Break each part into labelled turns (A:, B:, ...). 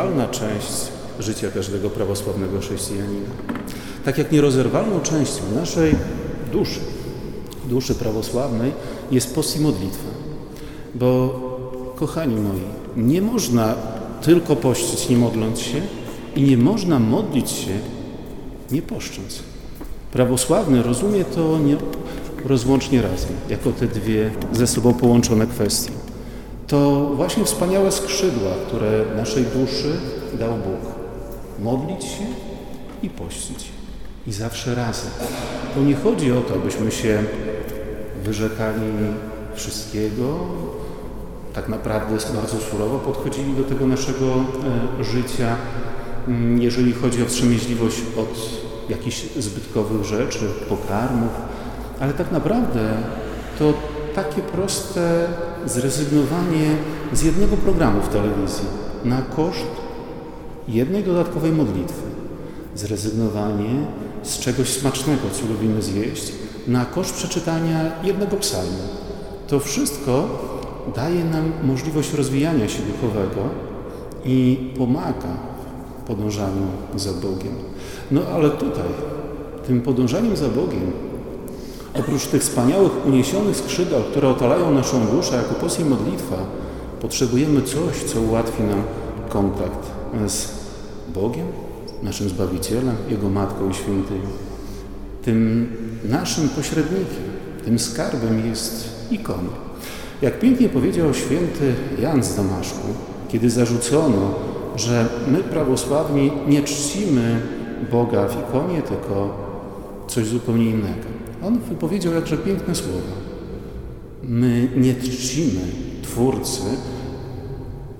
A: nierozerwalna część życia każdego prawosławnego chrześcijanina. Tak jak nierozerwalną częścią naszej duszy, duszy prawosławnej jest post i modlitwa. Bo, kochani moi, nie można tylko pościć nie modląc się i nie można modlić się nie poszcząc. Prawosławny rozumie to nie, rozłącznie razem, jako te dwie ze sobą połączone kwestie. To właśnie wspaniałe skrzydła, które naszej duszy dał Bóg. Modlić się i pościć. I zawsze razem. To nie chodzi o to, abyśmy się wyrzekali wszystkiego, tak naprawdę bardzo surowo podchodzili do tego naszego e, życia, mm, jeżeli chodzi o wstrzemięźliwość od jakichś zbytkowych rzeczy, pokarmów, ale tak naprawdę to takie proste zrezygnowanie z jednego programu w telewizji na koszt jednej dodatkowej modlitwy. Zrezygnowanie z czegoś smacznego, co lubimy zjeść, na koszt przeczytania jednego psalmu. To wszystko daje nam możliwość rozwijania się duchowego i pomaga podążaniu za Bogiem. No ale tutaj, tym podążaniem za Bogiem, oprócz tych wspaniałych, uniesionych skrzydeł, które otalają naszą duszę jako post modlitwa, potrzebujemy coś, co ułatwi nam kontakt z Bogiem, naszym Zbawicielem, Jego Matką i Świętymi. Tym naszym pośrednikiem, tym skarbem jest ikona. Jak pięknie powiedział święty Jan z Damaszku, kiedy zarzucono, że my prawosławni nie czcimy Boga w ikonie, tylko coś zupełnie innego. On wypowiedział jakże piękne słowa. My nie czcimy Twórcy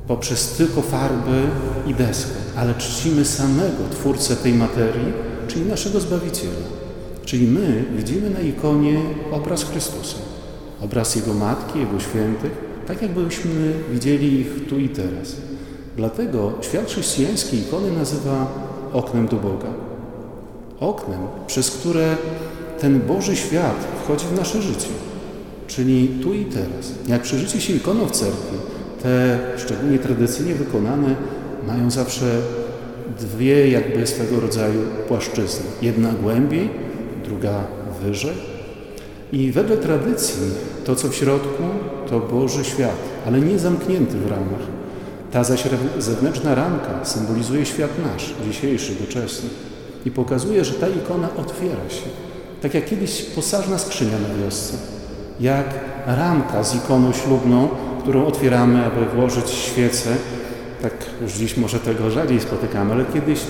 A: poprzez tylko farby i deskę, ale czcimy samego Twórcę tej materii, czyli naszego Zbawiciela. Czyli my widzimy na ikonie obraz Chrystusa obraz Jego Matki, Jego świętych, tak jakbyśmy widzieli ich tu i teraz. Dlatego świat chrześcijański ikony nazywa oknem do Boga. Oknem, przez które ten Boży świat wchodzi w nasze życie, czyli tu i teraz. Jak przeżycie się ikoną w cerkwi, te szczególnie tradycyjnie wykonane mają zawsze dwie jakby swego rodzaju płaszczyzny. Jedna głębiej, druga wyżej. I wedle tradycji to, co w środku, to Boży świat, ale nie zamknięty w ramach. Ta zaś zewnętrzna ramka symbolizuje świat nasz, dzisiejszy, doczesny. I pokazuje, że ta ikona otwiera się. Tak jak kiedyś posażna skrzynia na wiosce. Jak ramka z ikoną ślubną, którą otwieramy, aby włożyć świecę. Tak już dziś może tego rzadziej spotykamy, ale kiedyś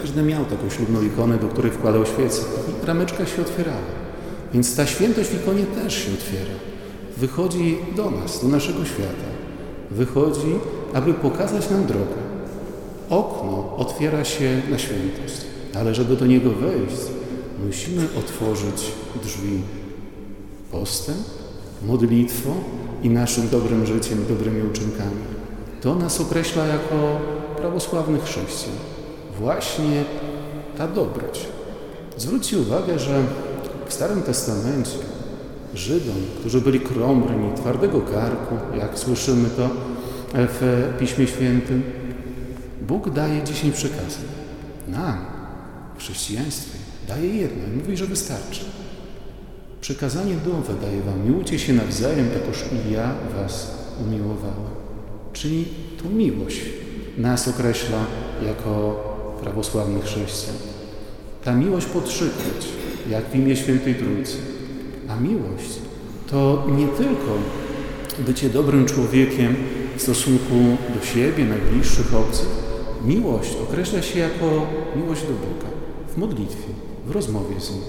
A: każdy miał taką ślubną ikonę, do której wkładał świecę. I rameczka się otwierała. Więc ta świętość w ikonie też się otwiera. Wychodzi do nas, do naszego świata. Wychodzi, aby pokazać nam drogę. Okno otwiera się na świętość, ale żeby do niego wejść, musimy otworzyć drzwi postem, modlitwą i naszym dobrym życiem, dobrymi uczynkami. To nas określa jako prawosławnych chrześcijan. Właśnie ta dobroć. Zwróćcie uwagę, że w Starym Testamencie Żydom, którzy byli krąbrni, twardego karku, jak słyszymy to w Piśmie Świętym, Bóg daje dziesięć przekazań. Nam, w chrześcijaństwie, daje jedno i mówi, że wystarczy. Przekazanie nowe daje wam. Miłujcie się nawzajem, jakoż i ja was umiłowałem. Czyli to miłość nas określa jako prawosławnych chrześcijan. Ta miłość podszykać, jak w imię Świętej Trójcy. A miłość to nie tylko bycie dobrym człowiekiem w stosunku do siebie, najbliższych, obcych. Miłość określa się jako miłość do Boga w modlitwie, w rozmowie z Nim.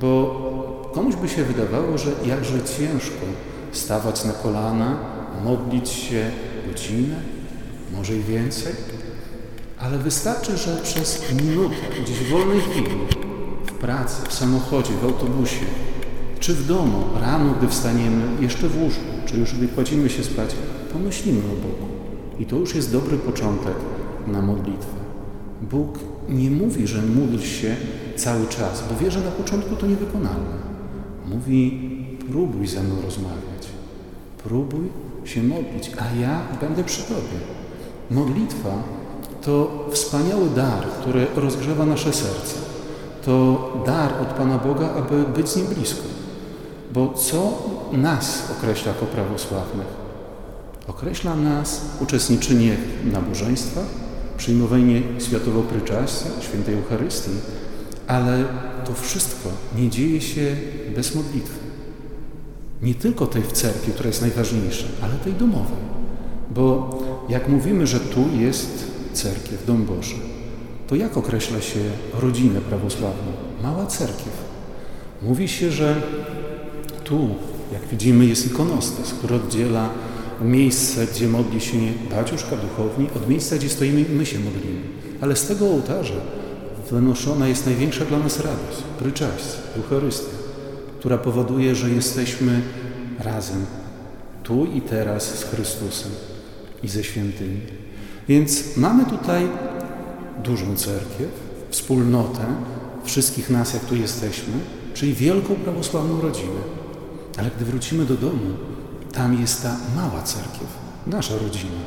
A: Bo komuś by się wydawało, że jakże ciężko stawać na kolana, modlić się godzinę, może i więcej, ale wystarczy, że przez minutę, gdzieś w wolnej chwili pracy, w samochodzie, w autobusie, czy w domu, rano, gdy wstaniemy, jeszcze w łóżku, czy już gdy kładziemy się spać, pomyślimy o Bogu. I to już jest dobry początek na modlitwę. Bóg nie mówi, że módl się cały czas, bo wie, że na początku to niewykonalne. Mówi, próbuj ze mną rozmawiać, próbuj się modlić, a ja będę przy Tobie. Modlitwa to wspaniały dar, który rozgrzewa nasze serce. To dar od Pana Boga, aby być z Nim blisko. Bo co nas określa jako prawosławnych? Określa nas uczestniczenie w nabożeństwach, przyjmowanie światowo pryczastia, świętej Eucharystii, ale to wszystko nie dzieje się bez modlitwy. Nie tylko tej w cerkwi, która jest najważniejsza, ale tej domowej. Bo jak mówimy, że tu jest cerkiew, dom Boży, to jak określa się rodzinę prawosławną? Mała cerkiew. Mówi się, że tu, jak widzimy, jest ikonostas, który oddziela miejsce, gdzie modli się baciuszka duchowni, od miejsca, gdzie stoimy my się modlimy. Ale z tego ołtarza wynoszona jest największa dla nas radość, pryczaść, Eucharystia, która powoduje, że jesteśmy razem, tu i teraz z Chrystusem i ze świętymi. Więc mamy tutaj dużą cerkiew, wspólnotę wszystkich nas, jak tu jesteśmy, czyli wielką prawosławną rodzinę. Ale gdy wrócimy do domu, tam jest ta mała cerkiew, nasza rodzina.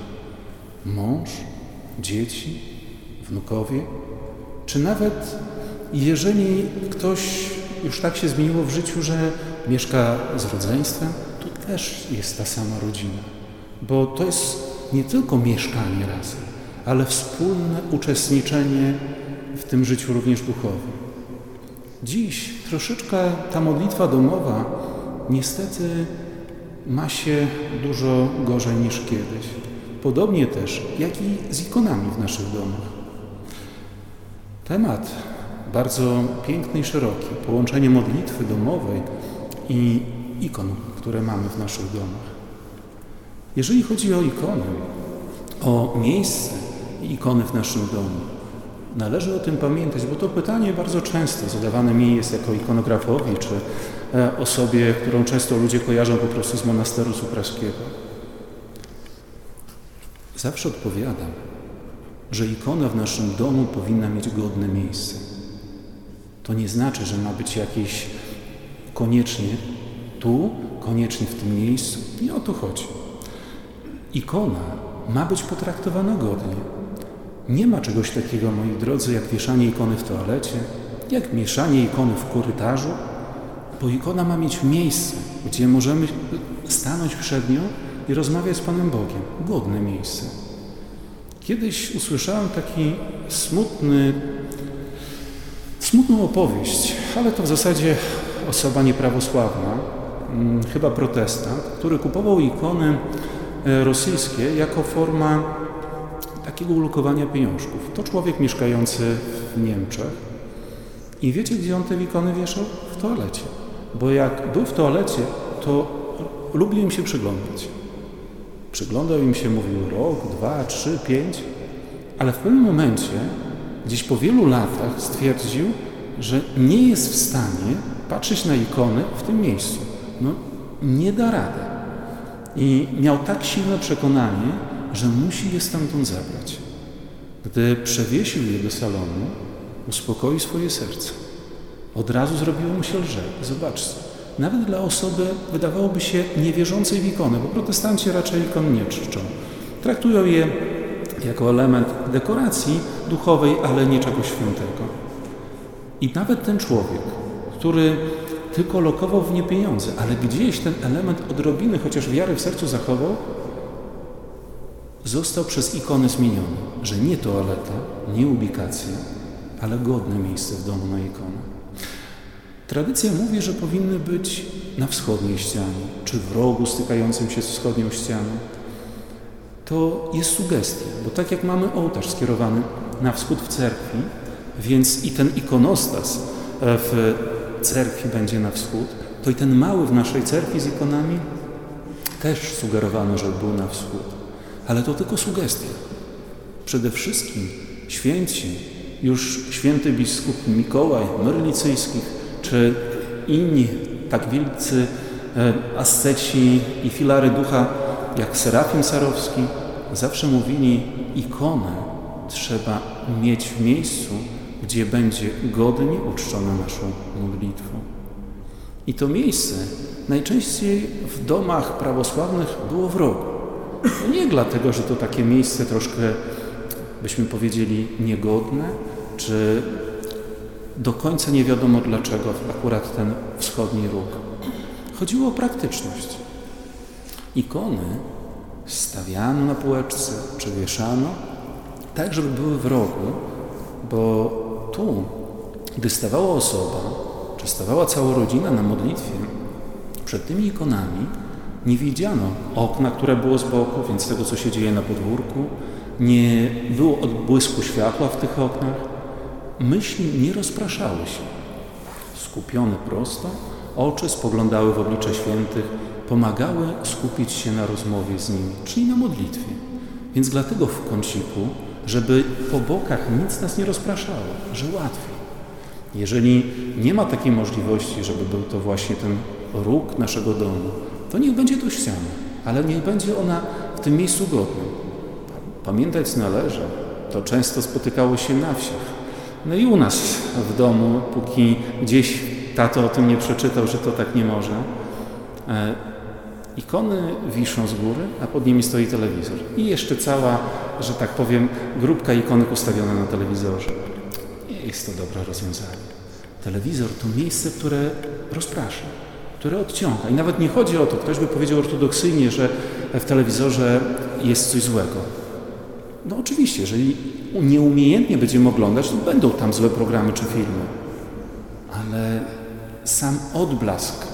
A: Mąż, dzieci, wnukowie, czy nawet jeżeli ktoś już tak się zmieniło w życiu, że mieszka z rodzeństwem, to też jest ta sama rodzina. Bo to jest nie tylko mieszkanie razem, ale wspólne uczestniczenie w tym życiu również duchowym. Dziś troszeczkę ta modlitwa domowa niestety ma się dużo gorzej niż kiedyś. Podobnie też, jak i z ikonami w naszych domach. Temat bardzo piękny i szeroki. Połączenie modlitwy domowej i ikon, które mamy w naszych domach. Jeżeli chodzi o ikony, o miejsce ikony w naszym domu, należy o tym pamiętać, bo to pytanie bardzo często zadawane mi jest jako ikonografowi, czy e, osobie, którą często ludzie kojarzą po prostu z monasteru supraskiego. Zawsze odpowiadam, że ikona w naszym domu powinna mieć godne miejsce. To nie znaczy, że ma być jakieś koniecznie tu, koniecznie w tym miejscu. Nie o to chodzi. Ikona ma być potraktowana godnie. Nie ma czegoś takiego, moi drodzy, jak wieszanie ikony w toalecie, jak mieszanie ikony w korytarzu, bo ikona ma mieć miejsce, gdzie możemy stanąć przed nią i rozmawiać z Panem Bogiem. Godne miejsce. Kiedyś usłyszałem taki smutny, smutną opowieść, ale to w zasadzie osoba nieprawosławna, hmm, chyba protestant, który kupował ikony e, rosyjskie jako forma takiego ulokowania pieniążków. To człowiek mieszkający w Niemczech. I wiecie, gdzie on te ikony wieszał? W toalecie. Bo jak był w toalecie, to lubił im się przyglądać. Przyglądał im się, mówił rok, dwa, trzy, pięć, ale w pewnym momencie, gdzieś po wielu latach, stwierdził, że nie jest w stanie patrzeć na ikony w tym miejscu. No, nie da rady. I miał tak silne przekonanie, że musi je stamtąd zabrać. Gdy przewiesił je do salonu, uspokoił swoje serce. Od razu zrobiło mu się lżej. Zobaczcie, nawet dla osoby wydawałoby się niewierzącej w ikony, bo protestanci raczej ikon nie czczą. Traktują je jako element dekoracji duchowej, ale nie czegoś świętego. I nawet ten człowiek, który tylko lokował w nie pieniądze, ale gdzieś ten element odrobiny, chociaż wiary w sercu zachował, został przez ikonę zmieniony, że nie toaleta, nie ubikacja, ale godne miejsce w domu na ikonę. Tradycja mówi, że powinny być na wschodniej ścianie, czy w rogu stykającym się z wschodnią ścianą. To jest sugestia, bo tak jak mamy ołtarz skierowany na wschód w cerkwi, więc i ten ikonostas e, w cerkwi będzie na wschód, to i ten mały w naszej cerkwi z ikonami też sugerowano, że był na wschód. Ale to tylko sugestia. Przede wszystkim święci, już święty biskup Mikołaj Myrlicyjskich, czy inni tak wielcy e, asceci i filary ducha jak Serafim Sarowski zawsze mówili ikonę trzeba mieć w miejscu, gdzie będzie godnie uczczona naszą modlitwą. I to miejsce najczęściej w domach prawosławnych było w rogu. To nie dlatego, że to takie miejsce troszkę, byśmy powiedzieli, niegodne, czy do końca nie wiadomo dlaczego akurat ten wschodni róg. Chodziło o praktyczność. Ikony stawiano na półeczce, czy wieszano, tak żeby były w rogu, bo tu, gdy stawała osoba, czy stawała cała rodzina na modlitwie, przed tymi ikonami nie widziano okna, które było z boku, więc tego, co się dzieje na podwórku, nie było odbłysku światła w tych oknach. Myśli nie rozpraszały się. Skupione prosto, oczy spoglądały w oblicze świętych, pomagały skupić się na rozmowie z nimi, czyli na modlitwie. Więc dlatego w kąciku, żeby po bokach nic nas nie rozpraszało, że łatwiej. Jeżeli nie ma takiej możliwości, żeby był to właśnie ten róg naszego domu, to niech będzie to ściana, ale niech będzie ona w tym miejscu godnym. Pamiętać należy, to często spotykało się na wsiach. No i u nas w domu, póki gdzieś tato o tym nie przeczytał, że to tak nie może, e, ikony wiszą z góry, a pod nimi stoi telewizor. I jeszcze cała, że tak powiem, grupka ikonek ustawiona na telewizorze. Nie jest to dobre rozwiązanie. Telewizor to miejsce, które rozprasza, które odciąga. I nawet nie chodzi o to, ktoś by powiedział ortodoksyjnie, że w telewizorze jest coś złego. No oczywiście, jeżeli nieumiejętnie będziemy oglądać, to będą tam złe programy czy filmy. Ale sam odblask,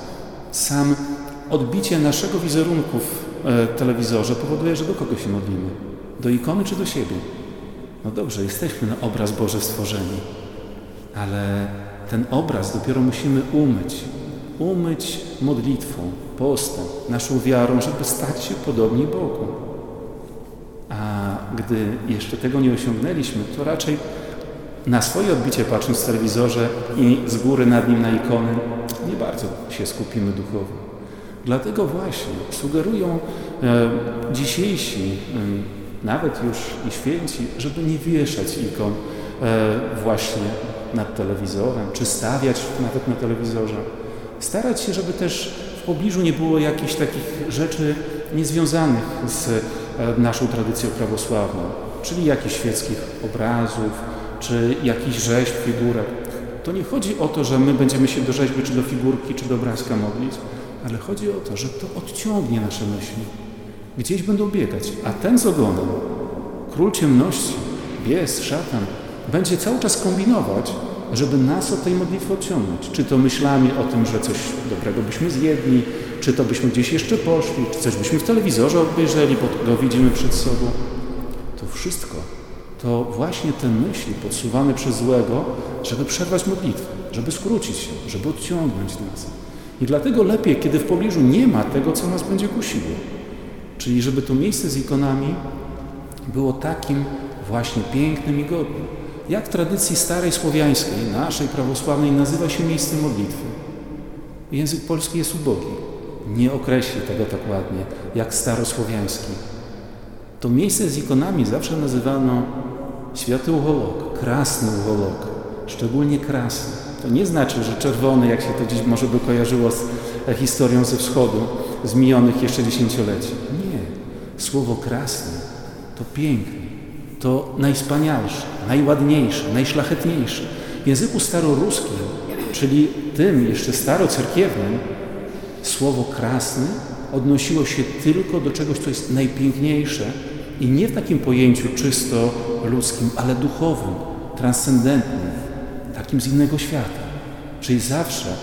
A: sam odbicie naszego wizerunku w e, telewizorze powoduje, że do kogo się modlimy? Do ikony czy do siebie? No dobrze, jesteśmy na obraz Boże stworzeni, ale ten obraz dopiero musimy umyć. Umyć modlitwą, postem, naszą wiarą, żeby stać się podobni Bogu. A gdy jeszcze tego nie osiągnęliśmy, to raczej na swoje odbicie patrząc w telewizorze i z góry nad nim na ikony, nie bardzo się skupimy duchowo. Dlatego właśnie sugerują e, dzisiejsi, e, nawet już i święci, żeby nie wieszać ikon e, właśnie nad telewizorem, czy stawiać nawet na telewizorze. Starać się, żeby też w pobliżu nie było jakichś takich rzeczy niezwiązanych z e, naszą tradycją prawosławną, czyli jakichś świeckich obrazów, czy jakichś rzeźb, figurek. To nie chodzi o to, że my będziemy się do rzeźby, czy do figurki, czy do obrazka modlić, ale chodzi o to, że to odciągnie nasze myśli. Gdzieś będą biegać, a ten z ogonem, król ciemności, bies, szatan, będzie cały czas kombinować, żeby nas od tej modlitwy odciągnąć. Czy to myślami o tym, że coś dobrego byśmy zjedli, czy to byśmy gdzieś jeszcze poszli, czy coś byśmy w telewizorze obejrzeli, bo go widzimy przed sobą. To wszystko to właśnie te myśli podsuwane przez złego, żeby przerwać modlitwę, żeby skrócić się, żeby odciągnąć nas. I dlatego lepiej, kiedy w pobliżu nie ma tego, co nas będzie kusiło. Czyli żeby to miejsce z ikonami było takim właśnie pięknym i godnym. Jak tradycji starej słowiańskiej, naszej prawosławnej, nazywa się miejsce modlitwy? Język polski jest ubogi. Nie określi tego tak ładnie, jak starosłowiański. To miejsce z ikonami zawsze nazywano święty ucholok, krasny ucholok, szczególnie krasny. To nie znaczy, że czerwony, jak się to dziś może by kojarzyło z historią ze wschodu, z minionych jeszcze dziesięcioleci. Nie. Słowo krasny to piękny, to najwspanialsze, najładniejsze, najszlachetniejsze. W języku staroruskim, czyli tym jeszcze starocerkiewnym, słowo krasny odnosiło się tylko do czegoś, co jest najpiękniejsze i nie w takim pojęciu czysto ludzkim, ale duchowym, transcendentnym, takim z innego świata. Czyli zawsze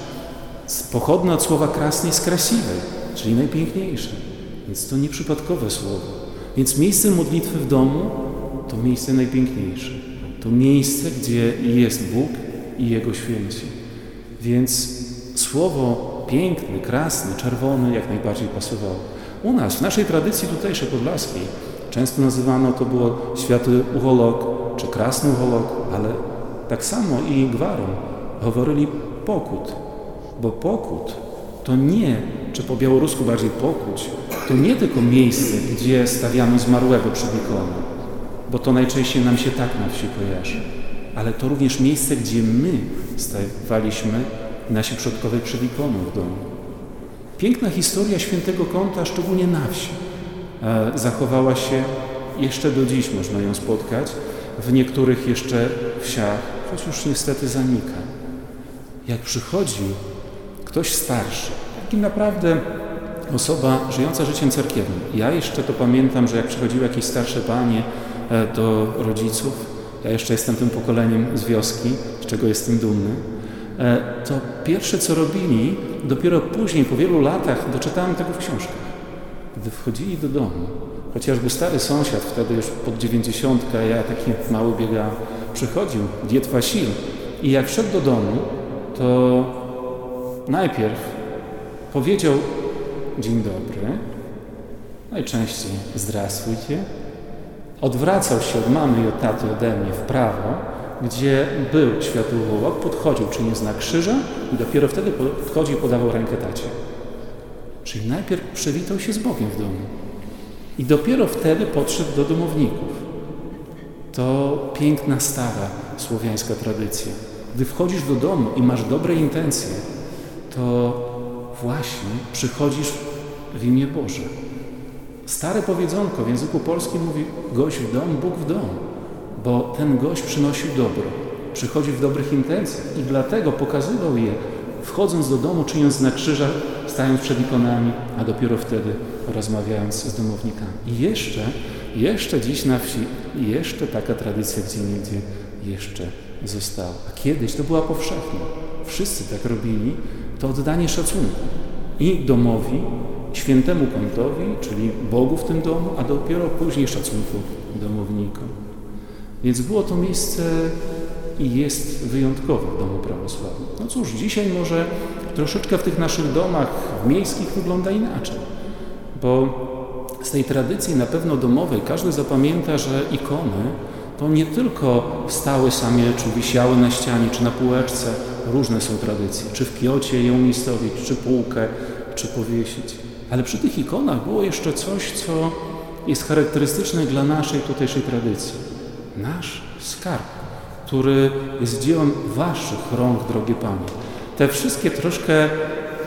A: pochodne od słowa krasny jest krasiwej, czyli najpiękniejsze. Więc to nieprzypadkowe słowo. Więc miejsce modlitwy w domu to miejsce najpiękniejsze. To miejsce, gdzie jest Bóg i Jego święci. Więc słowo piękny, krasny, czerwony jak najbardziej pasowało. U nas, w naszej tradycji tutejszej podlaskiej, często nazywano to było światy ucholok, czy krasny ucholok, ale tak samo i gwarą mówili pokut, bo pokut to nie, czy po białorusku bardziej pokuć, to nie tylko miejsce, gdzie stawiano zmarłego przed ikoną, bo to najczęściej nam się tak na wsi kojarzy, ale to również miejsce, gdzie my stawaliśmy nasi przodkowie przed ikoną w domu. Piękna historia świętego kąta, szczególnie na wsi. e, zachowała się jeszcze do dziś, można ją spotkać, w niektórych jeszcze wsiach, choć już niestety zanika. Jak przychodzi ktoś starszy, taki naprawdę osoba żyjąca życiem cerkiewnym. Ja jeszcze to pamiętam, że jak przychodziły jakieś starsze panie do rodziców, ja jeszcze jestem tym pokoleniem z wioski, z czego jestem dumny, e, to pierwsze co robili, dopiero później, po wielu latach, doczytałem tego w książkach. Gdy wchodzili do domu, chociażby stary sąsiad, wtedy już pod dziewięćdziesiątka, ja taki mały biegałem, przychodził, diet Wasil i jak wszedł do domu, to najpierw powiedział dzień dobry, najczęściej zdrastwujcie, odwracał się od mamy i od taty ode mnie w prawo, gdzie był światłowolok, podchodził, czynił znak krzyża i dopiero wtedy podchodził i podawał rękę tacie. Czyli najpierw przywitał się z Bogiem w domu i dopiero wtedy podszedł do domowników. To piękna, stara słowiańska tradycja. Gdy wchodzisz do domu i masz dobre intencje, to właśnie przychodzisz w imię Boże. Stare powiedzonko w języku polskim mówi gość w dom, Bóg w dom, bo ten gość przynosił dobro, przychodził w dobrych intencjach i dlatego pokazywał je, wchodząc do domu, czyniąc na krzyża, stając przed ikonami, a dopiero wtedy rozmawiając z domownikami. I jeszcze, jeszcze dziś na wsi, jeszcze taka tradycja gdzie niegdzie jeszcze została. A kiedyś to była powszechna. Wszyscy tak robili, to oddanie szacunku i domowi, świętemu kątowi, czyli Bogu w tym domu, a dopiero później szacunku domownikom. Więc było to miejsce i jest wyjątkowe w domu prawosławnym. No cóż, dzisiaj może troszeczkę w tych naszych domach miejskich wygląda inaczej, bo z tej tradycji na pewno domowej każdy zapamięta, że ikony to nie tylko stały same, czy wisiały na ścianie, czy na półeczce. Różne są tradycje, czy w kiocie je umiejscowić, czy półkę, czy powiesić. Ale przy tych ikonach było jeszcze coś, co jest charakterystyczne dla naszej tutejszej tradycji. Nasz skarb, który jest dziełem Waszych rąk, drogie Panie. Te wszystkie troszkę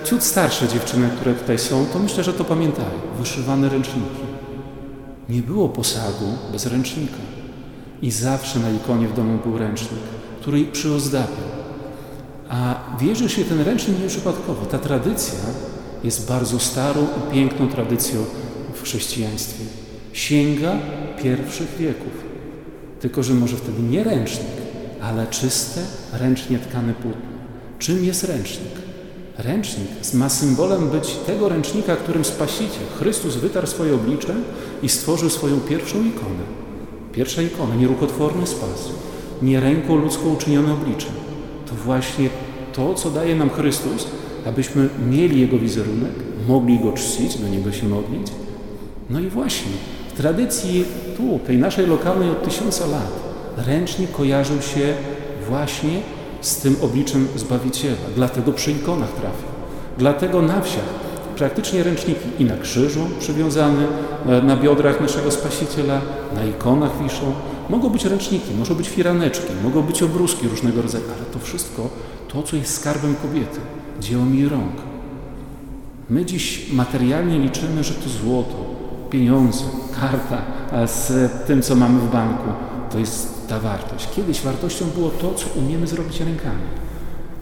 A: ciut starsze dziewczyny, które tutaj są, to myślę, że to pamiętają. Wyszywane ręczniki. Nie było posagu bez ręcznika. I zawsze na ikonie w domu był ręcznik, który przyozdabiał. A wierzy się ten ręcznik nieprzypadkowo. Ta tradycja jest bardzo starą i piękną tradycją w chrześcijaństwie. Sięga pierwszych wieków. Tylko, że może wtedy nie ręcznik, ale czyste, ręcznie tkane płótno. Czym jest ręcznik? Ręcznik ma symbolem być tego ręcznika, którym Spasiciel, Chrystus wytarł swoje oblicze i stworzył swoją pierwszą ikonę. Pierwsza ikona, nierukotworny spas, nie ręką ludzką uczynione oblicze. To właśnie to, co daje nam Chrystus, abyśmy mieli Jego wizerunek, mogli Go czcić, do Niego się modlić. No i właśnie, w tradycji tu, tej naszej lokalnej od tysiąca lat, ręcznie kojarzył się właśnie z tym obliczem Zbawiciela. Dlatego przy ikonach trafił. Dlatego na wsiach praktycznie ręczniki i na krzyżu przywiązane, na biodrach naszego Spasiciela, na ikonach wiszą. Mogą być ręczniki, mogą być firaneczki, mogą być obruski różnego rodzaju, ale to wszystko to, co jest skarbem kobiety dziełem jej rąk. My dziś materialnie liczymy, że to złoto, pieniądze, karta, z tym, co mamy w banku, to jest ta wartość. Kiedyś wartością było to, co umiemy zrobić rękami.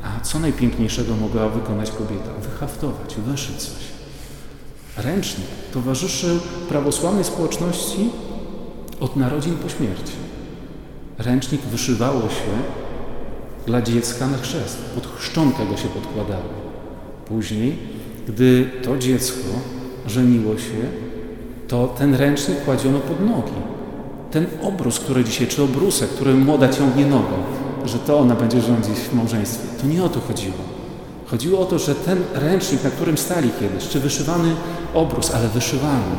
A: A co najpiękniejszego mogła wykonać kobieta? Wyhaftować, wyszyć coś. Ręcznik towarzyszy prawosławnej społeczności od narodzin po śmierci. Ręcznik wyszywało się dla dziecka na chrzest. Pod chrzczonkę go się podkładało. Później, gdy to dziecko żeniło się, to ten ręcznik kładziono pod nogi. Ten obrus, który dzisiaj, czy obrusek, który młoda ciągnie nogą, że to ona będzie rządzić w małżeństwie. To nie o to chodziło. Chodziło o to, że ten ręcznik, na którym stali kiedyś, czy wyszywany obrus, ale wyszywany,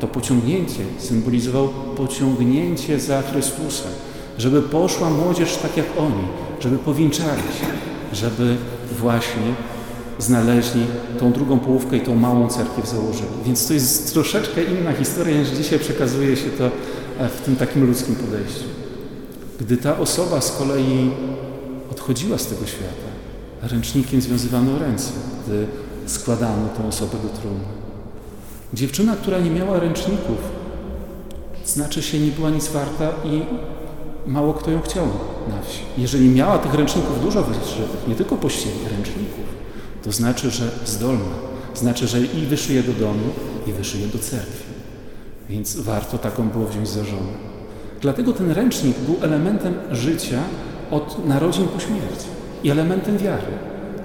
A: to pociągnięcie symbolizował pociągnięcie za Chrystusem, żeby poszła młodzież tak jak oni, żeby powinczali się, żeby właśnie znaleźli tą drugą połówkę i tą małą cerkiew założyli. Więc to jest troszeczkę inna historia, niż dzisiaj przekazuje się to e, w tym takim ludzkim podejściu. Gdy ta osoba z kolei odchodziła z tego świata, ręcznikiem związywano ręce, gdy składano tą osobę do trumny. Dziewczyna, która nie miała ręczników, znaczy się nie była nic warta i mało kto ją chciał na wsi. Jeżeli miała tych ręczników dużo wyszytych, nie tylko pościeli ręczników, to znaczy, że zdolna. Znaczy, że i wyszyje do domu, i wyszyje do cerkwi. Więc warto taką było wziąć za żonę. Dlatego ten ręcznik był elementem życia od narodzin po śmierć i elementem wiary.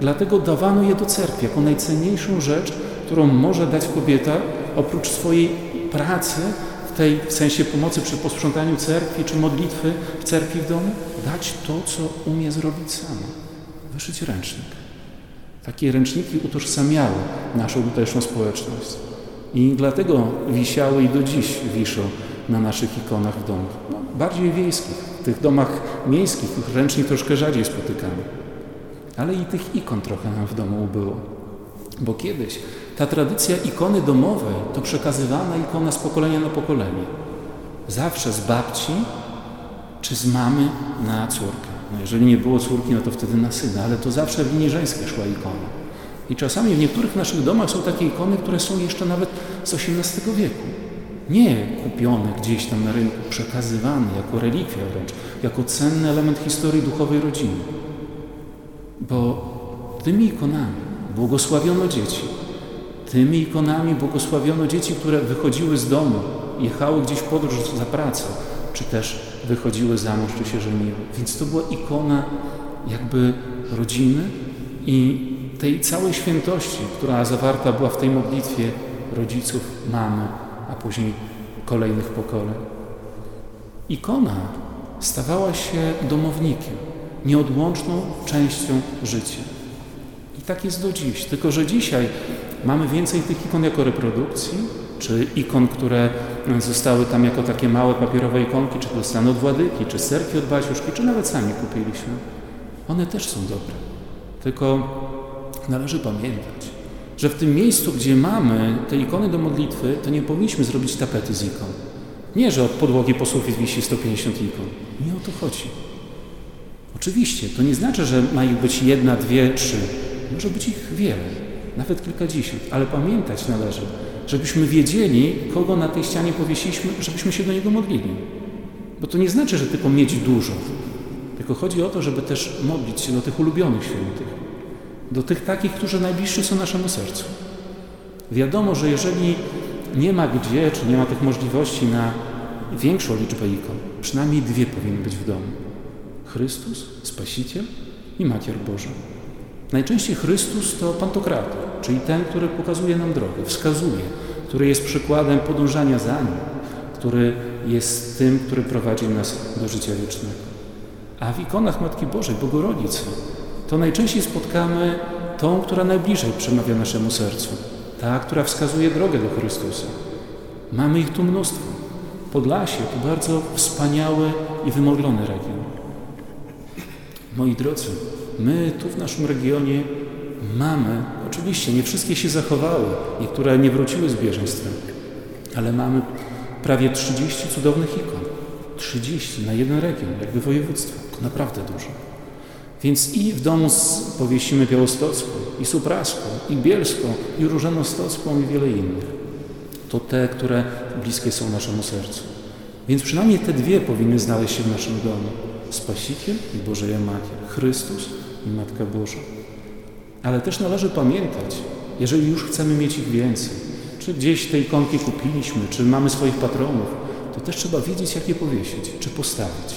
A: Dlatego dawano je do cerkwi jako najcenniejszą rzecz, którą może dać kobieta oprócz swojej pracy tej w sensie pomocy przy posprzątaniu cerkwi czy modlitwy w cerkwi w domu, dać to, co umie zrobić sama. Wyszyć ręcznik. Takie ręczniki utożsamiały naszą tutejszą społeczność. I dlatego wisiały i do dziś wiszą na naszych ikonach w domach. No, bardziej wiejskich. W tych domach miejskich tych ręcznik troszkę rzadziej spotykamy. Ale i tych ikon trochę nam w domu ubyło. Bo kiedyś ta tradycja ikony domowej to przekazywana ikona z pokolenia na pokolenie. Zawsze z babci czy z mamy na córkę. No jeżeli nie było córki, no to wtedy na syna, ale to zawsze w linii żeńskiej szła ikona. I czasami w niektórych naszych domach są takie ikony, które są jeszcze nawet z XVIII wieku. Nie kupione gdzieś tam na rynku, przekazywane jako relikwia wręcz, jako cenny element historii duchowej rodziny. Bo tymi ikonami błogosławiono dzieci. Tymi ikonami błogosławiono dzieci, które wychodziły z domu, jechały gdzieś w podróż za pracę, czy też wychodziły za mąż, czy się żeniły. Więc to była ikona jakby rodziny i tej całej świętości, która zawarta była w tej modlitwie rodziców, mamy, a później kolejnych pokoleń. Ikona stawała się domownikiem, nieodłączną częścią życia. I tak jest do dziś. Tylko, że dzisiaj mamy więcej tych ikon jako reprodukcji, czy ikon, które zostały tam jako takie małe papierowe ikonki, czy dostane od Władyki, czy serki od Baciuszki, czy nawet sami kupiliśmy. One też są dobre. Tylko należy pamiętać, że w tym miejscu, gdzie mamy te ikony do modlitwy, to nie powinniśmy zrobić tapety z ikon. Nie, że od podłogi po sufit wisi 150 ikon. Nie o to chodzi. Oczywiście, to nie znaczy, że ma ich być jedna, dwie, trzy. Może być ich wiele, nawet kilkadziesiąt, ale pamiętać należy, żebyśmy wiedzieli, kogo na tej ścianie powiesiliśmy, żebyśmy się do niego modlili. Bo to nie znaczy, że tylko mieć dużo, tylko chodzi o to, żeby też modlić się do tych ulubionych świętych, do tych takich, którzy najbliżsi są naszemu sercu. Wiadomo, że jeżeli nie ma gdzie, czy nie ma tych możliwości na większą liczbę ikon, przynajmniej dwie powinny być w domu. Chrystus, Spasiciel i Macier Boża. Najczęściej Chrystus to Pantokrator, czyli ten, który pokazuje nam drogę, wskazuje, który jest przykładem podążania za Nim, który jest tym, który prowadzi nas do życia wiecznego. A w ikonach Matki Bożej, Bogorodzicy, to najczęściej spotkamy tą, która najbliżej przemawia naszemu sercu, ta, która wskazuje drogę do Chrystusa. Mamy ich tu mnóstwo. Podlasie to bardzo wspaniały i wymodlony region. Moi drodzy, my tu w naszym regionie mamy, oczywiście nie wszystkie się zachowały, niektóre nie wróciły z bieżeństwem, ale mamy prawie 30 cudownych ikon. 30 na jeden region, jakby województwo. To naprawdę dużo. Więc i w domu powiesimy Białostocką, i Supraską, i Bielską, i Różanostocką, i wiele innych. To te, które bliskie są naszemu sercu. Więc przynajmniej te dwie powinny znaleźć się w naszym domu. Spasiciel i Bożeja Matka, Chrystus i Matka Boża. Ale też należy pamiętać, jeżeli już chcemy mieć ich więcej, czy gdzieś te ikonki kupiliśmy, czy mamy swoich patronów, to też trzeba wiedzieć, jak je powiesić, czy postawić.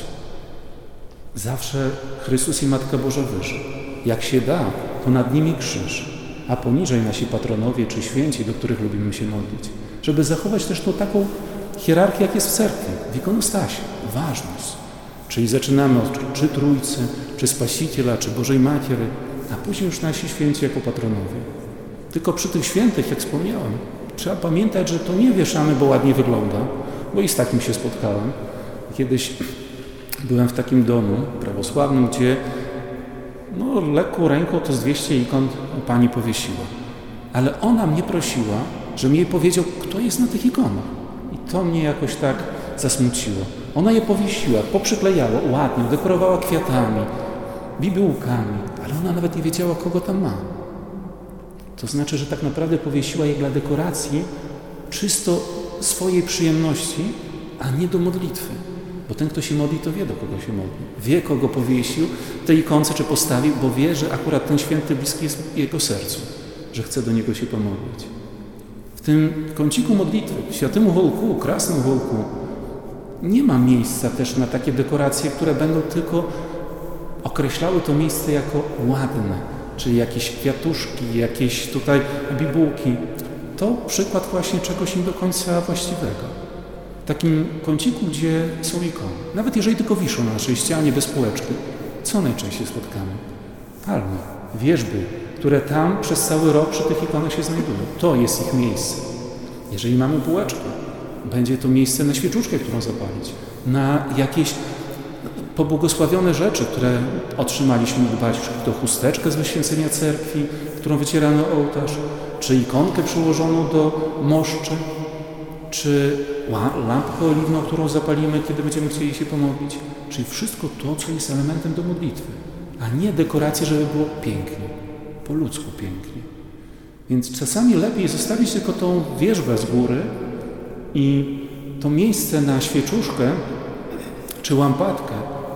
A: Zawsze Chrystus i Matka Boża wyżej. Jak się da, to nad nimi krzyż, a poniżej nasi patronowie czy święci, do których lubimy się modlić. Żeby zachować też tą taką hierarchię, jak jest w cerkwi, w ikonostasie, ważność. Czyli zaczynamy od czy Trójcy, czy Spasiciela, czy Bożej Maciery, a później już nasi święci jako patronowie. Tylko przy tych świętych, jak wspomniałem, trzeba pamiętać, że to nie wieszamy, bo ładnie wygląda, bo i z takim się spotkałem. Kiedyś byłem w takim domu prawosławnym, gdzie no, lekką ręką to z 200 ikon pani powiesiła. Ale ona mnie prosiła, żebym jej powiedział, kto jest na tych ikonach. I to mnie jakoś tak zasmuciło. Ona je powiesiła, poprzyklejała ładnie, dekorowała kwiatami, bibułkami, ale ona nawet nie wiedziała, kogo tam ma. To znaczy, że tak naprawdę powiesiła je dla dekoracji, czysto swojej przyjemności, a nie do modlitwy. Bo ten, kto się modli, to wie, do kogo się modli. Wie, kogo powiesił tej ikonce czy postawił, bo wie, że akurat ten święty bliski jest jego sercu, że chce do niego się pomodlić. W tym kąciku modlitwy, w świętym holku, krasnym holku, nie ma miejsca też na takie dekoracje, które będą tylko określały to miejsce jako ładne, czyli jakieś kwiatuszki, jakieś tutaj bibułki. To przykład właśnie czegoś nie do końca właściwego takim kąciku, gdzie są ikony. Nawet jeżeli tylko wiszą na naszej ścianie bez półeczki, co najczęściej spotkamy? Palmy, wierzby, które tam przez cały rok przy tych ikonach się znajdują. To jest ich miejsce. Jeżeli mamy półeczkę, będzie to miejsce na świeczuszkę, którą zapalić, na jakieś pobłogosławione rzeczy, które otrzymaliśmy dbać, czy to chusteczkę z wyświęcenia cerkwi, którą wycierano ołtarz, czy ikonkę przyłożoną do moszczy, czy lampkę oliwną, którą zapalimy, kiedy będziemy chcieli się pomodlić, czyli wszystko to, co jest elementem do modlitwy, a nie dekoracje, żeby było pięknie, po ludzku pięknie. Więc czasami lepiej zostawić tylko tą wierzbę z góry i to miejsce na świeczuszkę czy lampadkę,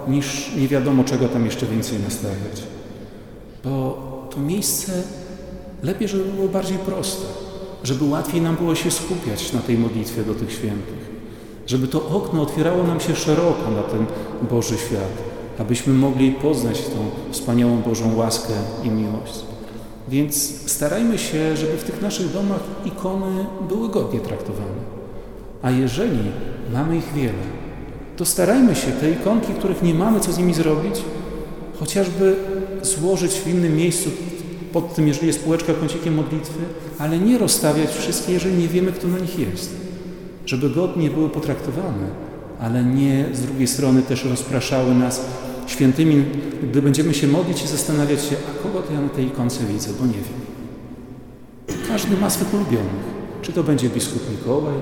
A: niż nie wiadomo czego tam jeszcze więcej nastawiać. Bo to miejsce lepiej, żeby było bardziej proste żeby łatwiej nam było się skupiać na tej modlitwie do tych świętych, żeby to okno otwierało nam się szeroko na ten Boży świat, abyśmy mogli poznać tą wspaniałą Bożą łaskę i miłość. Więc starajmy się, żeby w tych naszych domach ikony były godnie traktowane. A jeżeli mamy ich wiele, to starajmy się te ikonki, których nie mamy co z nimi zrobić, chociażby złożyć w innym miejscu pod tym, jeżeli jest półeczka kącikiem modlitwy, ale nie rozstawiać wszystkie, jeżeli nie wiemy, kto na nich jest. Żeby godnie były potraktowane, ale nie z drugiej strony też rozpraszały nas świętymi, gdy będziemy się modlić i zastanawiać się, a kogo to ja na tej ikonce widzę, bo nie wiem. Każdy ma swych ulubionych. Czy to będzie biskup Mikołaj,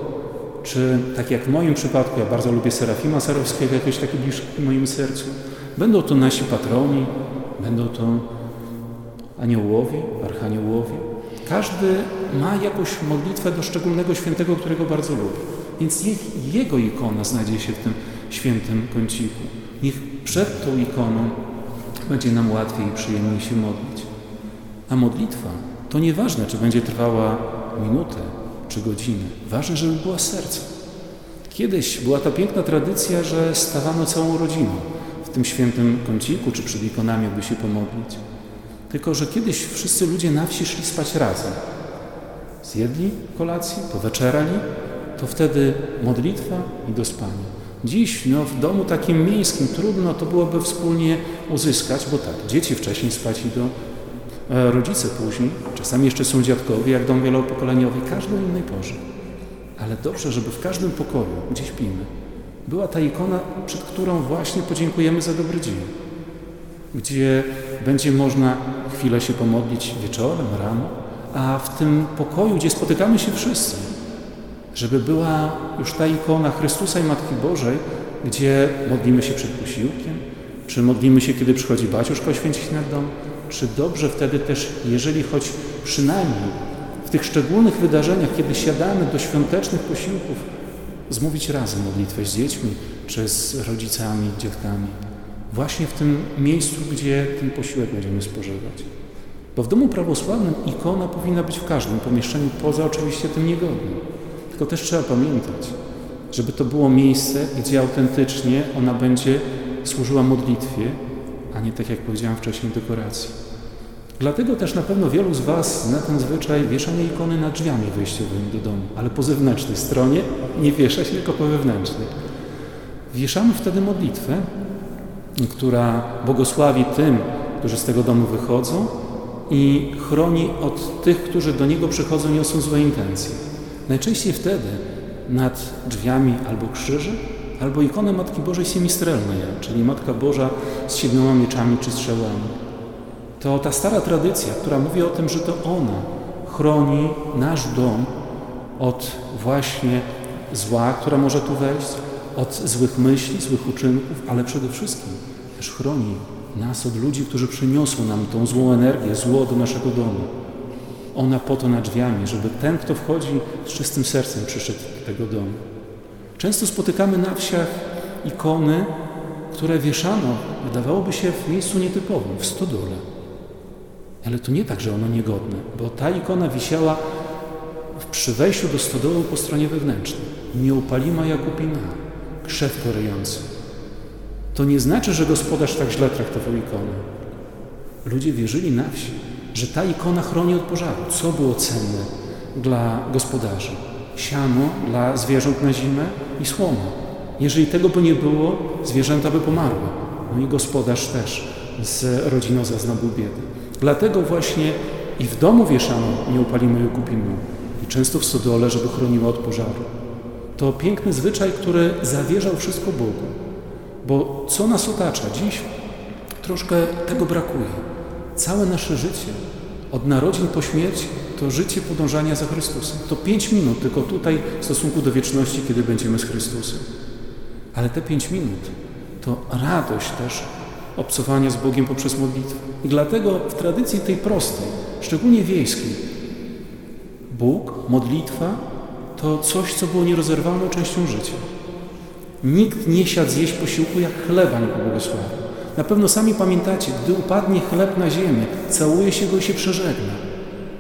A: czy tak jak w moim przypadku, ja bardzo lubię Serafima Sarowskiego, jakoś taki bliższy moim sercu. Będą to nasi patroni, będą to aniołowie, archaniołowie. Każdy ma jakąś modlitwę do szczególnego świętego, którego bardzo lubi. Więc niech jego ikona znajdzie się w tym świętym kąciku. Niech przed tą ikoną będzie nam łatwiej i przyjemniej się modlić. A modlitwa to nieważne, czy będzie trwała minutę czy godzinę. Ważne, żeby była z serca. Kiedyś była ta piękna tradycja, że stawano całą rodziną w tym świętym kąciku czy przed ikonami, aby się pomodlić. Tylko, że kiedyś wszyscy ludzie na wsi szli spać razem. Zjedli kolację, poweczerali, to wtedy modlitwa i do spania. Dziś no, w domu takim miejskim trudno to byłoby wspólnie uzyskać, bo tak, dzieci wcześniej spać idą, rodzice później, czasami jeszcze są dziadkowie, jak dom wielopokoleniowy, każdy o innej porze. Ale dobrze, żeby w każdym pokoju, gdzie śpimy, była ta ikona, przed którą właśnie podziękujemy za dobry dzień gdzie będzie można chwilę się pomodlić wieczorem, rano, a w tym pokoju, gdzie spotykamy się wszyscy, żeby była już ta ikona Chrystusa i Matki Bożej, gdzie modlimy się przed posiłkiem, czy modlimy się, kiedy przychodzi Baciuszka oświęcić nad dom, czy dobrze wtedy też, jeżeli choć przynajmniej w tych szczególnych wydarzeniach, kiedy siadamy do świątecznych posiłków, zmówić razem modlitwę z dziećmi, czy z rodzicami, dzietkami właśnie w tym miejscu, gdzie ten posiłek będziemy spożywać. Bo w domu prawosławnym ikona powinna być w każdym pomieszczeniu, poza oczywiście tym niegodnym. Tylko też trzeba pamiętać, żeby to było miejsce, gdzie autentycznie ona będzie służyła modlitwie, a nie tak jak powiedziałem wcześniej dekoracji. Dlatego też na pewno wielu z Was zna ten zwyczaj wieszania ikony nad drzwiami wejściowymi do domu, ale po zewnętrznej stronie nie wiesza się, tylko po wewnętrznej. Wieszamy wtedy modlitwę, która błogosławi tym, którzy z tego domu wychodzą i chroni od tych, którzy do niego przychodzą, niosą złe intencje. Najczęściej wtedy nad drzwiami albo krzyży, albo ikonę Matki Bożej siemistrelnej, czyli Matka Boża z siedmioma mieczami czy strzałami. To ta stara tradycja, która mówi o tym, że to ona chroni nasz dom od właśnie zła, która może tu wejść, od złych myśli, złych uczynków, ale przede wszystkim też chroni nas od ludzi, którzy przyniosą nam tą złą energię, zło do naszego domu. ona po to nad drzwiami, żeby ten, kto wchodzi z czystym sercem, przyszedł do tego domu. Często spotykamy na wsiach ikony, które wieszano, wydawałoby się, w miejscu nietypowym, w stodole. Ale to nie tak, że ono niegodne, bo ta ikona wisiała przy wejściu do stodoły po stronie wewnętrznej. Nieupalima Jakubina, krzew korejący. To nie znaczy, że gospodarz tak źle traktował ikonę. Ludzie wierzyli na wsi, że ta ikona chroni od pożaru. Co było cenne dla gospodarzy? Siano dla zwierząt na zimę i słoma. Jeżeli tego by nie było, zwierzęta by pomarły. No i gospodarz też z rodziną zaznałby biedy. Dlatego właśnie i w domu wieszano nie upalimy i kupimy. I często w stodole, żeby chroniła od pożaru. To piękny zwyczaj, który zawierzał wszystko Bogu. Bo co nas otacza dziś, troszkę tego brakuje. Całe nasze życie, od narodzin po śmierć, to życie podążania za Chrystusem. To pięć minut tylko tutaj w stosunku do wieczności, kiedy będziemy z Chrystusem. Ale te pięć minut to radość też obcowania z Bogiem poprzez modlitwę. I dlatego w tradycji tej prostej, szczególnie wiejskiej, Bóg, modlitwa to coś, co było nierozerwalną częścią życia. Nikt nie siadł zjeść posiłku jak chleba nie pobłogosławił. Na pewno sami pamiętacie, gdy upadnie chleb na ziemię, całuje się go i się przeżegna.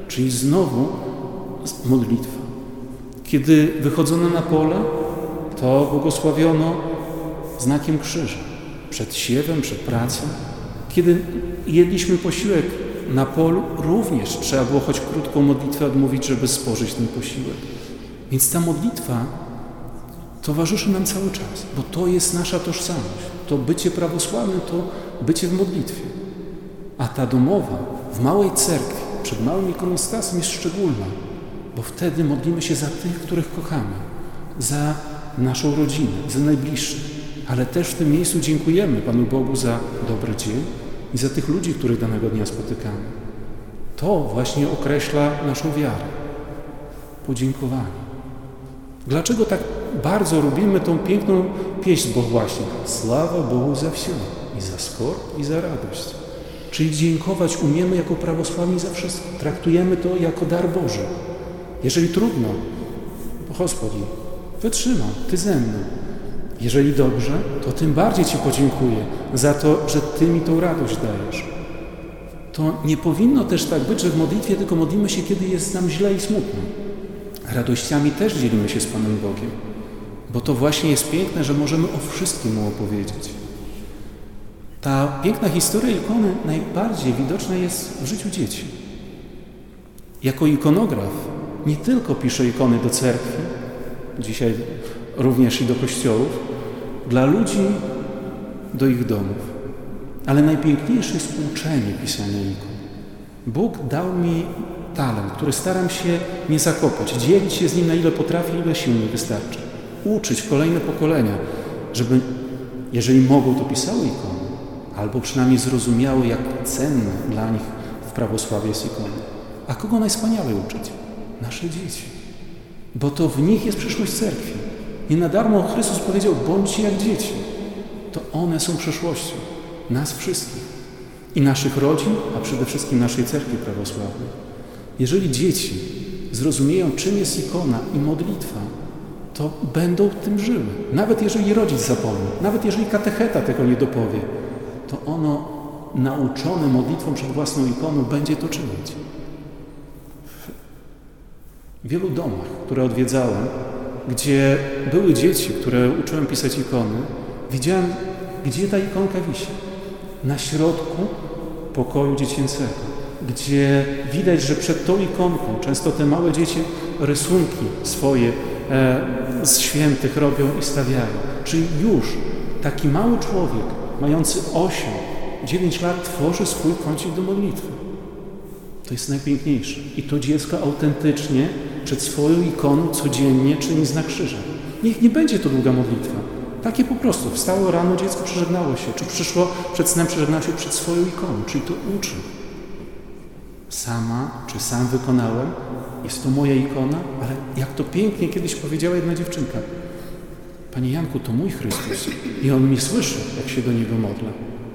A: Czyli znowu modlitwa. Kiedy wychodzono na pole, to błogosławiono znakiem krzyża. Przed siewem, przed pracą. Kiedy jedliśmy posiłek na polu, również trzeba było choć krótką modlitwę odmówić, żeby spożyć ten posiłek. Więc ta modlitwa towarzyszy nam cały czas, bo to jest nasza tożsamość. To bycie prawosławnym to bycie w modlitwie. A ta domowa w małej cerkwi, przed małym ikonostasem jest szczególna, bo wtedy modlimy się za tych, których kochamy, za naszą rodzinę, za najbliższych, ale też w tym miejscu dziękujemy Panu Bogu za dobry dzień i za tych ludzi, których danego dnia spotykamy. To właśnie określa naszą wiarę. Podziękowanie. Dlaczego tak bardzo lubimy tą piękną pieśń, bo właśnie sława Bogu za wszystko, i za skorb, i za radość. Czyli dziękować umiemy jako prawosławni za wszystko. Traktujemy to jako dar Boży. Jeżeli trudno, Gospodzi, wytrzymam, Ty ze mną. Jeżeli dobrze, to tym bardziej Ci podziękuję za to, że Ty mi tą radość dajesz. To nie powinno też tak być, że w modlitwie tylko modlimy się, kiedy jest nam źle i smutno. Radościami też dzielimy się z Panem Bogiem, bo to właśnie jest piękne, że możemy o wszystkim Mu opowiedzieć. Ta piękna historia ikony najbardziej widoczna jest w życiu dzieci. Jako ikonograf nie tylko pisze ikony do cerkwi, dzisiaj również i do kościołów, dla ludzi, do ich domów. Ale najpiękniejsze jest uczenie pisania ikon. Bóg dał mi talent, który staram się nie zakopać, dzielić się z nim na ile potrafię, ile sił mi wystarczy. Uczyć kolejne pokolenia, żeby, jeżeli mogą, to pisały ikony, albo przynajmniej zrozumiały, jak cenne dla nich w prawosławie jest ikona. A kogo najwspanialej uczyć? Nasze dzieci. Bo to w nich jest przyszłość cerkwi. Nie na darmo Chrystus powiedział, bądźcie jak dzieci. To one są przyszłością nas wszystkich i naszych rodzin, a przede wszystkim naszej cerkwi prawosławnej. Jeżeli dzieci zrozumieją, czym jest ikona i modlitwa, to będą tym żyły. Nawet jeżeli rodzic zapomni, nawet jeżeli katecheta tego nie dopowie, to ono nauczone modlitwą przed własną ikoną będzie to czynić. W wielu domach, które odwiedzałem, gdzie były dzieci, które uczyłem pisać ikony, widziałem, gdzie ta ikonka wisi. Na środku pokoju dziecięcego gdzie widać, że przed tą ikonką często te małe dzieci rysunki swoje e, z świętych robią i stawiają. Czyli już taki mały człowiek, mający 8, 9 lat, tworzy swój kącik do modlitwy. To jest najpiękniejsze. I to dziecko autentycznie przed swoją ikoną codziennie czyni znak krzyża. Niech nie będzie to długa modlitwa. Takie po prostu. Wstało rano, dziecko przeżegnało się. Czy przyszło przed snem, przeżegnało się przed swoją ikoną. Czyli to uczy sama czy sam wykonałem. Jest to moja ikona, ale jak to pięknie kiedyś powiedziała jedna dziewczynka. Panie Janku, to mój Chrystus. I on mnie słyszy, jak się do niego modlę.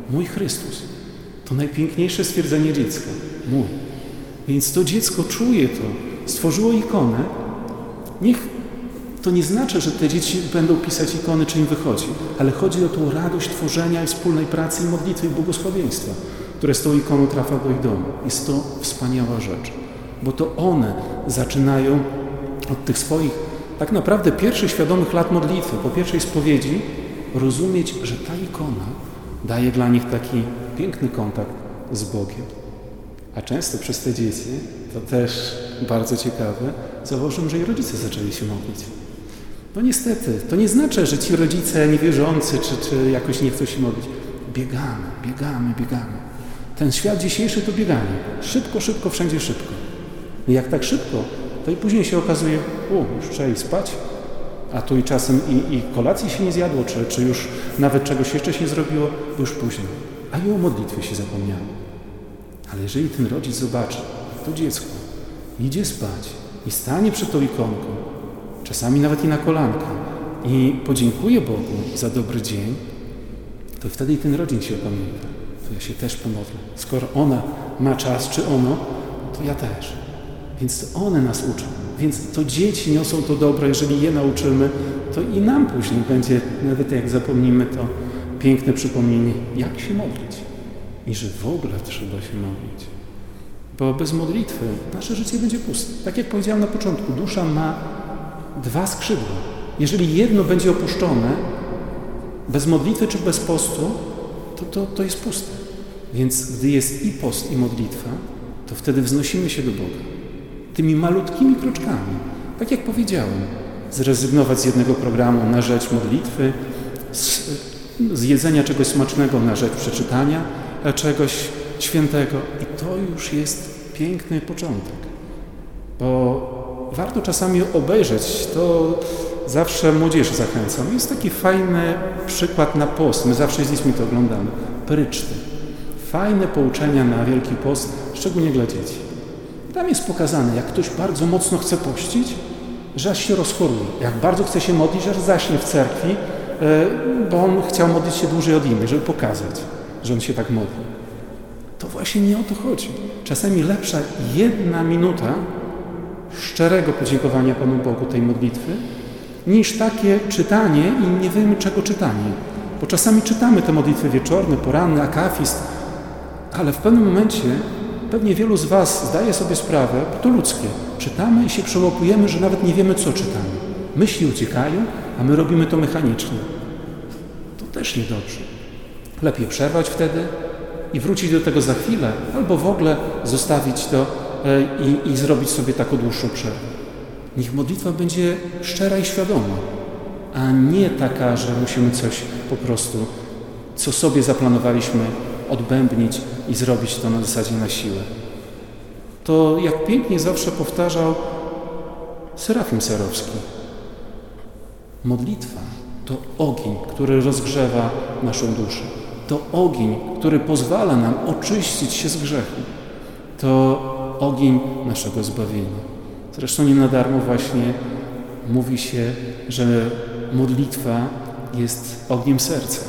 A: Mój Chrystus. To najpiękniejsze stwierdzenie dziecka. Mój. Więc to dziecko czuje to, stworzyło ikonę. Niech to nie znaczy, że te dzieci będą pisać ikony, czy im wychodzi, ale chodzi o tą radość tworzenia i wspólnej pracy i modlitwy i błogosławieństwa, które z tą ikoną trafia do ich domu. Jest to wspaniała rzecz, bo to one zaczynają od tych swoich tak naprawdę pierwszych świadomych lat modlitwy, po pierwszej spowiedzi, rozumieć, że ta ikona daje dla nich taki piękny kontakt z Bogiem. A często przez te dzieci, to też bardzo ciekawe, zauważyłem, że i rodzice zaczęli się modlić. No niestety, to nie znaczy, że ci rodzice niewierzący, czy, czy jakoś nie chcą się modlić. Biegamy, biegamy, biegamy. Ten świat dzisiejszy to bieganie. Szybko, szybko, wszędzie szybko. I jak tak szybko, to i później się okazuje, o, już trzeba iść spać, a tu i czasem i, i kolacji się nie zjadło, czy, czy już nawet czegoś jeszcze się nie zrobiło, bo już późno. A i o modlitwie się zapomniało. Ale jeżeli ten rodzic zobaczy, to dziecko idzie spać i stanie przed tą ikonką, czasami nawet i na kolanka i podziękuje Bogu za dobry dzień, to wtedy i ten rodzic się opamięta. To ja się też pomodlę. Skoro ona ma czas, czy ono, to ja też. Więc to one nas uczą. Więc to dzieci niosą to dobro, jeżeli je nauczymy, to i nam później będzie, nawet jak zapomnimy, to piękne przypomnienie, jak się modlić. I że w ogóle trzeba się modlić. Bo bez modlitwy nasze życie będzie puste. Tak jak powiedziałem na początku, dusza ma dwa skrzydła. Jeżeli jedno będzie opuszczone, bez modlitwy czy bez postu, to, to, to jest puste. Więc gdy jest i post, i modlitwa, to wtedy wznosimy się do Boga. Tymi malutkimi kroczkami. Tak jak powiedziałem, zrezygnować z jednego programu na rzecz modlitwy, z, z jedzenia czegoś smacznego na rzecz przeczytania czegoś świętego. I to już jest piękny początek. Bo warto czasami obejrzeć, to zawsze młodzież zachęcam. Jest taki fajny przykład na post, my zawsze z dziećmi to oglądamy. Pryczty. Fajne pouczenia na Wielki Post, szczególnie dla dzieci. Tam jest pokazane, jak ktoś bardzo mocno chce pościć, że aż się rozchoruje. Jak bardzo chce się modlić, aż zaśnie w cerkwi, e, bo on chciał modlić się dłużej od innych, żeby pokazać, że on się tak modli. To właśnie nie o to chodzi. Czasami lepsza jedna minuta szczerego podziękowania Panu Bogu tej modlitwy, niż takie czytanie i nie wiemy czego czytanie. Bo czasami czytamy te modlitwy wieczorne, poranne, akafist, ale w pewnym momencie pewnie wielu z Was zdaje sobie sprawę, to ludzkie. Czytamy i się przełapujemy, że nawet nie wiemy, co czytamy. Myśli uciekają, a my robimy to mechanicznie. To też niedobrze. Lepiej przerwać wtedy i wrócić do tego za chwilę, albo w ogóle zostawić to e, i, i zrobić sobie taką dłuższą przerwę. Niech modlitwa będzie szczera i świadoma, a nie taka, że musimy coś po prostu, co sobie zaplanowaliśmy, odbębnić i zrobić to na zasadzie na siłę. To jak pięknie zawsze powtarzał Serafim Serowski. Modlitwa to ogień, który rozgrzewa naszą duszę. To ogień, który pozwala nam oczyścić się z grzechu. To ogień naszego zbawienia. Zresztą nie na darmo właśnie mówi się, że modlitwa jest ogniem serca.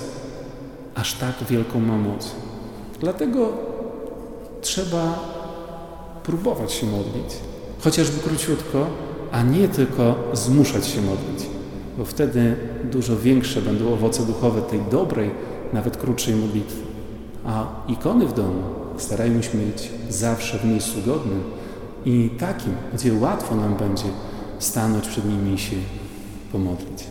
A: Aż tak wielką ma moc. Dlatego trzeba próbować się modlić, chociażby króciutko, a nie tylko zmuszać się modlić, bo wtedy dużo większe będą owoce duchowe tej dobrej, nawet krótszej modlitwy. A ikony w domu starajmy się mieć zawsze w miejscu godnym i takim, gdzie łatwo nam będzie stanąć przed nimi i się pomodlić.